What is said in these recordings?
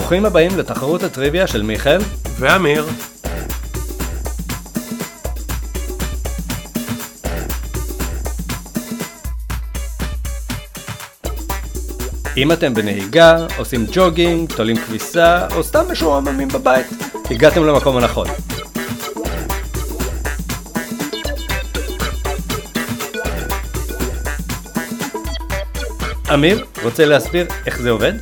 ברוכים הבאים לתחרות הטריוויה של מיכאל. ואמיר. אם אתם בנהיגה, עושים ג'וגינג, תולים כביסה, או סתם משועממים בבית, הגעתם למקום הנכון. אמיר, רוצה להסביר איך זה עובד?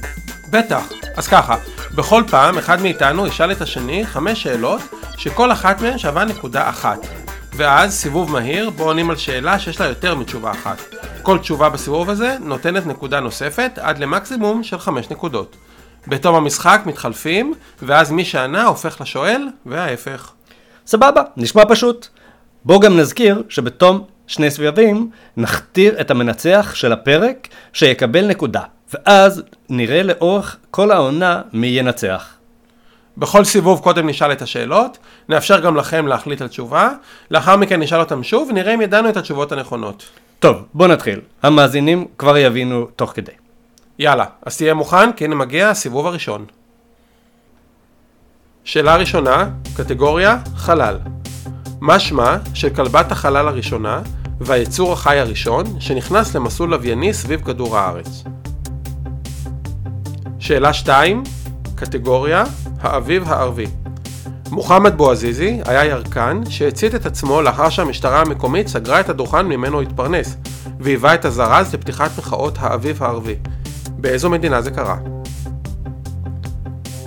בטח. אז ככה, בכל פעם אחד מאיתנו ישאל את השני חמש שאלות שכל אחת מהן שווה נקודה אחת. ואז סיבוב מהיר בו עונים על שאלה שיש לה יותר מתשובה אחת. כל תשובה בסיבוב הזה נותנת נקודה נוספת עד למקסימום של חמש נקודות. בתום המשחק מתחלפים, ואז מי שענה הופך לשואל, וההפך. סבבה, נשמע פשוט. בואו גם נזכיר שבתום שני סבבים נכתיר את המנצח של הפרק שיקבל נקודה, ואז נראה לאורך כל העונה מי ינצח. בכל סיבוב קודם נשאל את השאלות, נאפשר גם לכם להחליט על תשובה, לאחר מכן נשאל אותם שוב ונראה אם ידענו את התשובות הנכונות. טוב, בואו נתחיל. המאזינים כבר יבינו תוך כדי. יאללה, אז תהיה מוכן, כי הנה מגיע הסיבוב הראשון. שאלה ראשונה, קטגוריה חלל. מה שמה של כלבת החלל הראשונה והיצור החי הראשון שנכנס למסלול לווייני סביב כדור הארץ? שאלה 2, קטגוריה האביב הערבי. מוחמד בועזיזי היה ירקן שהצית את עצמו לאחר שהמשטרה המקומית סגרה את הדוכן ממנו התפרנס, והיווה את הזרז לפתיחת מחאות האביב הערבי. באיזו מדינה זה קרה?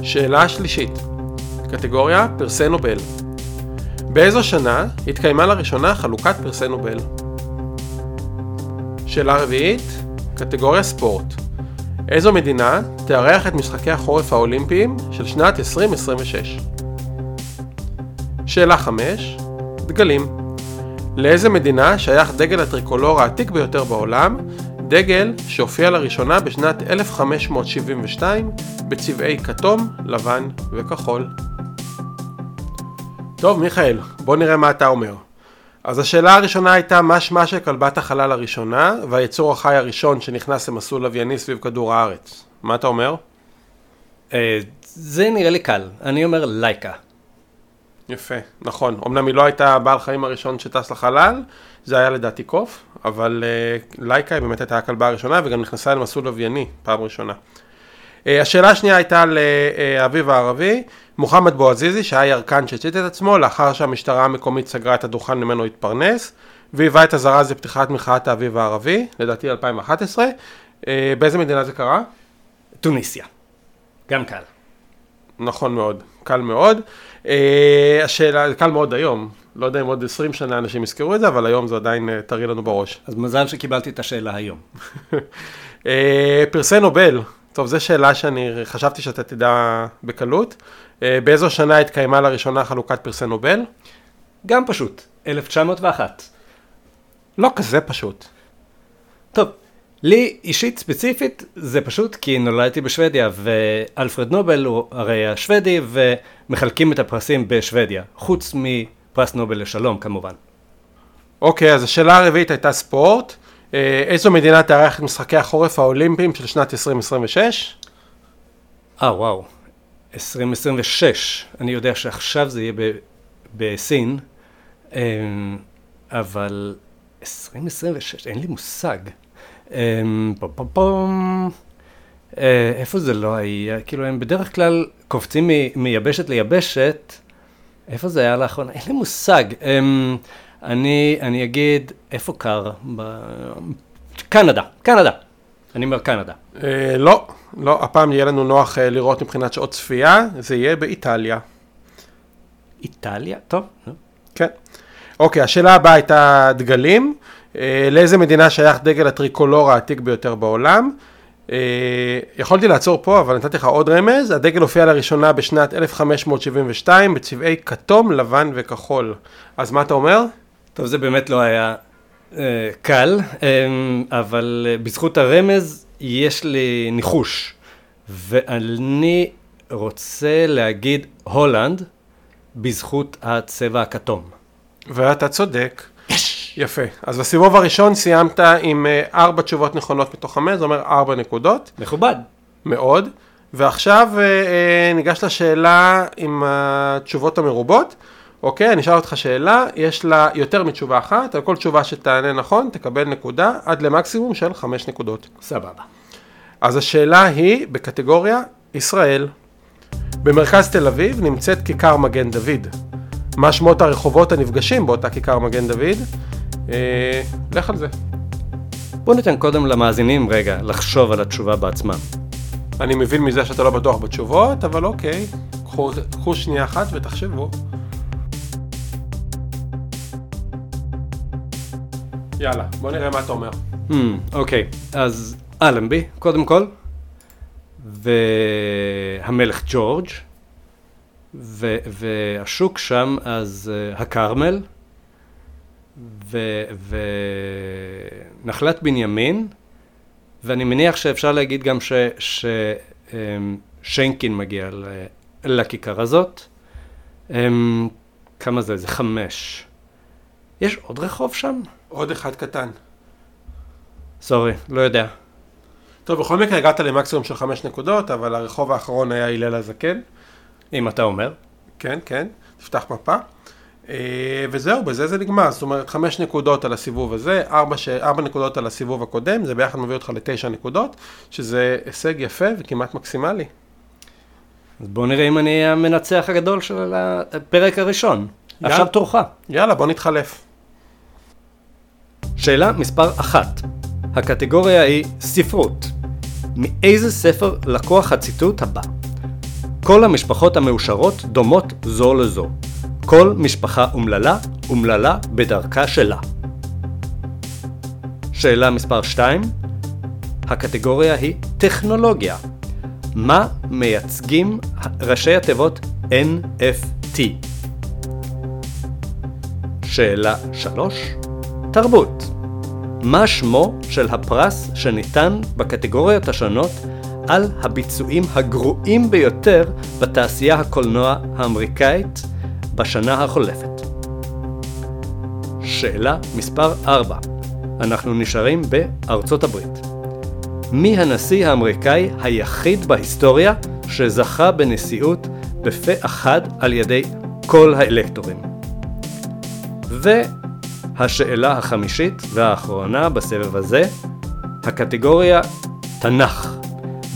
שאלה שלישית, קטגוריה פרסי נובל. באיזו שנה התקיימה לראשונה חלוקת פרסי נובל? שאלה רביעית, קטגוריה ספורט. איזו מדינה תארח את משחקי החורף האולימפיים של שנת 2026? שאלה 5, דגלים. לאיזה מדינה שייך דגל הטריקולור העתיק ביותר בעולם, דגל שהופיע לראשונה בשנת 1572 בצבעי כתום, לבן וכחול? טוב, מיכאל, בוא נראה מה אתה אומר. אז השאלה הראשונה הייתה מה שמה של כלבת החלל הראשונה והיצור החי הראשון שנכנס למסלול לווייני סביב כדור הארץ. מה אתה אומר? אה, זה נראה לי קל. אני אומר לייקה. יפה, נכון. אמנם היא לא הייתה הבעל חיים הראשון שטס לחלל, זה היה לדעתי קוף, אבל uh, לייקה היא באמת הייתה הכלבה הראשונה וגם נכנסה למסלול לווייני פעם ראשונה. Uh, השאלה השנייה הייתה לאביב הערבי, מוחמד בועזיזי שהיה ירקן שהצית את עצמו לאחר שהמשטרה המקומית סגרה את הדוכן ממנו התפרנס והיווה את הזרז לפתיחת מחאת האביב הערבי, לדעתי 2011. Uh, באיזה מדינה זה קרה? טוניסיה. גם קל. נכון מאוד, קל מאוד. השאלה, קל מאוד היום, לא יודע אם עוד 20 שנה אנשים יזכרו את זה, אבל היום זה עדיין טרי לנו בראש. אז מזל שקיבלתי את השאלה היום. פרסי נובל, טוב, זו שאלה שאני חשבתי שאתה תדע בקלות. Uh, באיזו שנה התקיימה לראשונה חלוקת פרסי נובל? גם פשוט, 1901. לא כזה פשוט. טוב, לי אישית ספציפית זה פשוט כי נולדתי בשוודיה ואלפרד נובל הוא הרי השוודי ומחלקים את הפרסים בשוודיה, חוץ מפרס נובל לשלום כמובן. אוקיי, אז השאלה הרביעית הייתה ספורט. אה, איזו מדינה תארח את משחקי החורף האולימפיים של שנת 2026? אה וואו, 2026, אני יודע שעכשיו זה יהיה בסין, אמ, אבל 2026, אין לי מושג. אה, איפה זה לא היה? כאילו הם בדרך כלל קופצים מיבשת ליבשת, איפה זה היה לאחרונה? אין לי מושג. אני, אני אגיד, איפה קר? ב... קנדה, קנדה. אני אומר קנדה. אה, לא, לא, הפעם יהיה לנו נוח אה, לראות מבחינת שעות צפייה, זה יהיה באיטליה. איטליה? טוב. כן. אוקיי, השאלה הבאה הייתה דגלים. אה, לאיזה מדינה שייך דגל הטריקולור העתיק ביותר בעולם? אה, יכולתי לעצור פה, אבל נתתי לך עוד רמז. הדגל הופיע לראשונה בשנת 1572 בצבעי כתום, לבן וכחול. אז מה אתה אומר? טוב, זה באמת לא היה אה, קל, אה, אבל אה, בזכות הרמז יש לי ניחוש, ואני רוצה להגיד הולנד בזכות הצבע הכתום. ואתה צודק. יפה. אז בסיבוב הראשון סיימת עם אה, ארבע תשובות נכונות מתוך חמש, זה אומר ארבע נקודות. מכובד. מאוד. ועכשיו אה, אה, ניגש לשאלה עם התשובות המרובות. אוקיי, אני אשאל אותך שאלה, יש לה יותר מתשובה אחת, על כל תשובה שתענה נכון תקבל נקודה עד למקסימום של חמש נקודות. סבבה. אז השאלה היא בקטגוריה ישראל. במרכז תל אביב נמצאת כיכר מגן דוד. מה שמות הרחובות הנפגשים באותה כיכר מגן דוד? אה, לך על זה. בוא ניתן קודם למאזינים רגע לחשוב על התשובה בעצמם. אני מבין מזה שאתה לא בטוח בתשובות, אבל אוקיי, קחו, קחו שנייה אחת ותחשבו. יאללה, בוא נראה מה אתה אומר. אוקיי, אז אלנבי, קודם כל, והמלך ג'ורג', ו- והשוק שם, אז uh, הכרמל, ונחלת בנימין, ואני מניח שאפשר להגיד גם ששיינקין מגיע ל- לכיכר הזאת. Um, כמה זה? זה חמש. יש עוד רחוב שם? עוד אחד קטן. סורי, לא יודע. טוב, בכל מקרה הגעת למקסימום של חמש נקודות, אבל הרחוב האחרון היה הלל הזקן. אם אתה אומר. כן, כן, תפתח מפה. אה, וזהו, בזה זה נגמר. זאת אומרת, חמש נקודות על הסיבוב הזה, ארבע, ש... ארבע נקודות על הסיבוב הקודם, זה ביחד מביא אותך לתשע נקודות, שזה הישג יפה וכמעט מקסימלי. אז בוא נראה אם אני המנצח הגדול של הפרק הראשון. יאללה. עכשיו תורך. יאללה, בוא נתחלף. שאלה מספר אחת. הקטגוריה היא ספרות. מאיזה ספר לקוח הציטוט הבא? כל המשפחות המאושרות דומות זו לזו. כל משפחה אומללה, אומללה בדרכה שלה. שאלה מספר 2. הקטגוריה היא טכנולוגיה. מה מייצגים ראשי התיבות NFT? שאלה 3. תרבות. מה שמו של הפרס שניתן בקטגוריות השונות על הביצועים הגרועים ביותר בתעשייה הקולנוע האמריקאית בשנה החולפת? שאלה מספר 4. אנחנו נשארים בארצות הברית. מי הנשיא האמריקאי היחיד בהיסטוריה שזכה בנשיאות בפה אחד על ידי כל האלקטורים? והשאלה החמישית והאחרונה בסבב הזה, הקטגוריה תנ"ך.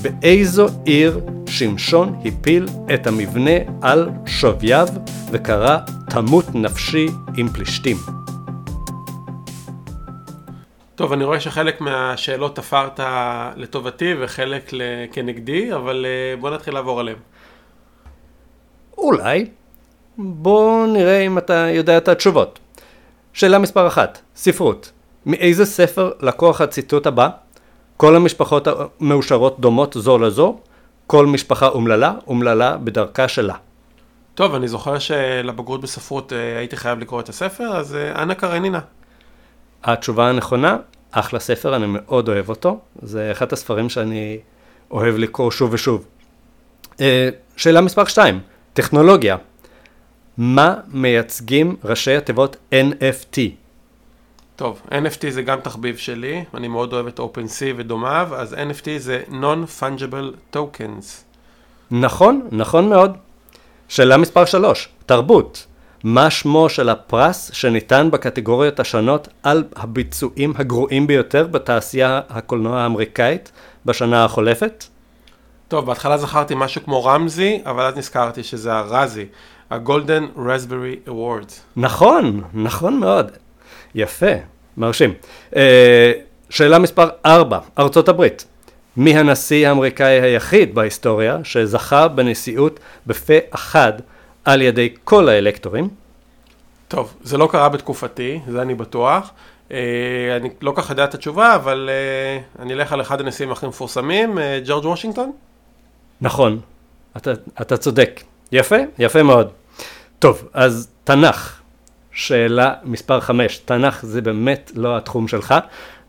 באיזו עיר שמשון הפיל את המבנה על שובייו וקרא תמות נפשי עם פלישתים? טוב, אני רואה שחלק מהשאלות תפרת לטובתי וחלק כנגדי, אבל אה, בוא נתחיל לעבור עליהם. אולי. בוא נראה אם אתה יודע את התשובות. שאלה מספר אחת, ספרות. מאיזה ספר לקוח הציטוט הבא? כל המשפחות המאושרות דומות זו לזו, כל משפחה אומללה, אומללה בדרכה שלה. טוב, אני זוכר שלבגרות בספרות אה, הייתי חייב לקרוא את הספר, אז אה, אנה קרנינה. התשובה הנכונה, אחלה ספר, אני מאוד אוהב אותו. זה אחד הספרים שאני אוהב לקרוא שוב ושוב. אה, שאלה מספר 2, טכנולוגיה. מה מייצגים ראשי התיבות NFT? טוב, NFT זה גם תחביב שלי, אני מאוד אוהב את OpenSea ודומיו, אז NFT זה Non-Fungible Tokens. נכון, נכון מאוד. שאלה מספר 3, תרבות. מה שמו של הפרס שניתן בקטגוריות השונות על הביצועים הגרועים ביותר בתעשייה הקולנוע האמריקאית בשנה החולפת? טוב, בהתחלה זכרתי משהו כמו רמזי, אבל אז נזכרתי שזה הרזי, ה-Golden Raspberry Awards. נכון, נכון מאוד. יפה, מרשים. Uh, שאלה מספר 4, ארצות הברית. מי הנשיא האמריקאי היחיד בהיסטוריה שזכה בנשיאות בפה אחד על ידי כל האלקטורים? טוב, זה לא קרה בתקופתי, זה אני בטוח. Uh, אני לא כך יודע את התשובה, אבל uh, אני אלך על אחד הנשיאים הכי מפורסמים, uh, ג'ורג' וושינגטון. נכון, אתה, אתה צודק. יפה, יפה מאוד. טוב, אז תנ"ך, שאלה מספר 5. תנ"ך זה באמת לא התחום שלך,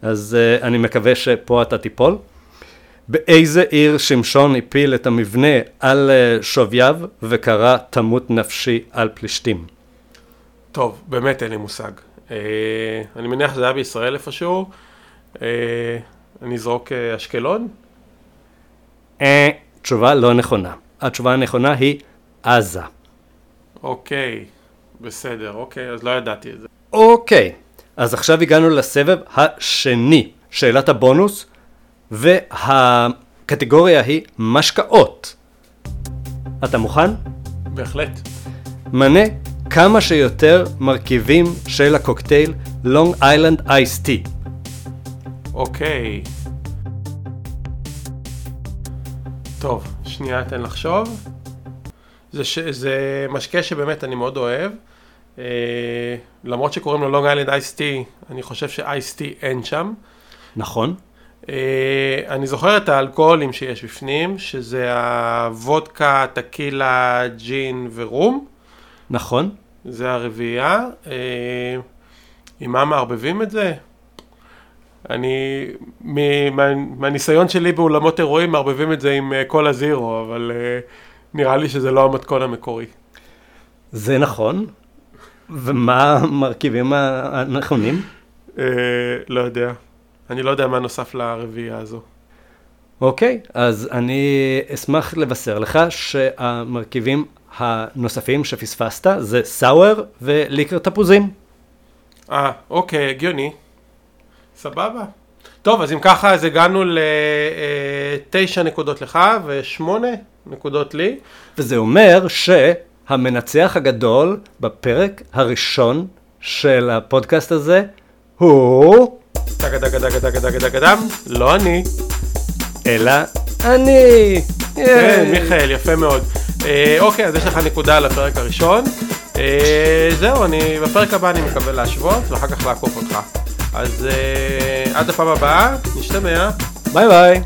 אז uh, אני מקווה שפה אתה תיפול. באיזה עיר שמשון הפיל את המבנה על uh, שובייו וקרא תמות נפשי על פלישתים? טוב, באמת אין לי מושג. Uh, אני מניח שזה היה בישראל איפשהו. Uh, אני אזרוק uh, אשקלון. Uh, תשובה לא נכונה. התשובה הנכונה היא עזה. אוקיי, בסדר, אוקיי, אז לא ידעתי את זה. אוקיי, אז עכשיו הגענו לסבב השני, שאלת הבונוס, והקטגוריה היא משקאות. אתה מוכן? בהחלט. מנה כמה שיותר מרכיבים של הקוקטייל לונג איילנד אייס טי. אוקיי. טוב, שנייה אתן לחשוב. זה, ש... זה משקה שבאמת אני מאוד אוהב. אה, למרות שקוראים לו לונג איילנד אייס טי, אני חושב שאייס טי אין שם. נכון? אה, אני זוכר את האלכוהולים שיש בפנים, שזה הוודקה, טקילה, ג'ין ורום. נכון? זה הרביעייה. אה, עם מה מערבבים את זה? אני, מ- מה, מהניסיון שלי באולמות אירועים מערבבים את זה עם אה, קולה זירו, אבל אה, נראה לי שזה לא המתכון המקורי. זה נכון. ומה המרכיבים הנכונים? אה, לא יודע. אני לא יודע מה נוסף לרביעייה הזו. אוקיי, אז אני אשמח לבשר לך שהמרכיבים הנוספים שפספסת זה סאואר וליקר תפוזים. אה, אוקיי, הגיוני. סבבה. טוב, אז אם ככה, אז הגענו לתשע נקודות לך ושמונה נקודות לי. וזה אומר שהמנצח הגדול בפרק הראשון של הפודקאסט הזה הוא... טגה דגה דגה דגה דגה דגה דם, לא אני. אלא אני. כן, מיכאל, יפה מאוד. אה, אוקיי, אז יש לך נקודה לפרק הראשון. אה, זהו, אני, בפרק הבא אני מקווה להשוות, ואחר כך לעקוף אותך. אז אה, עד הפעם הבאה, נשתמע. ביי ביי.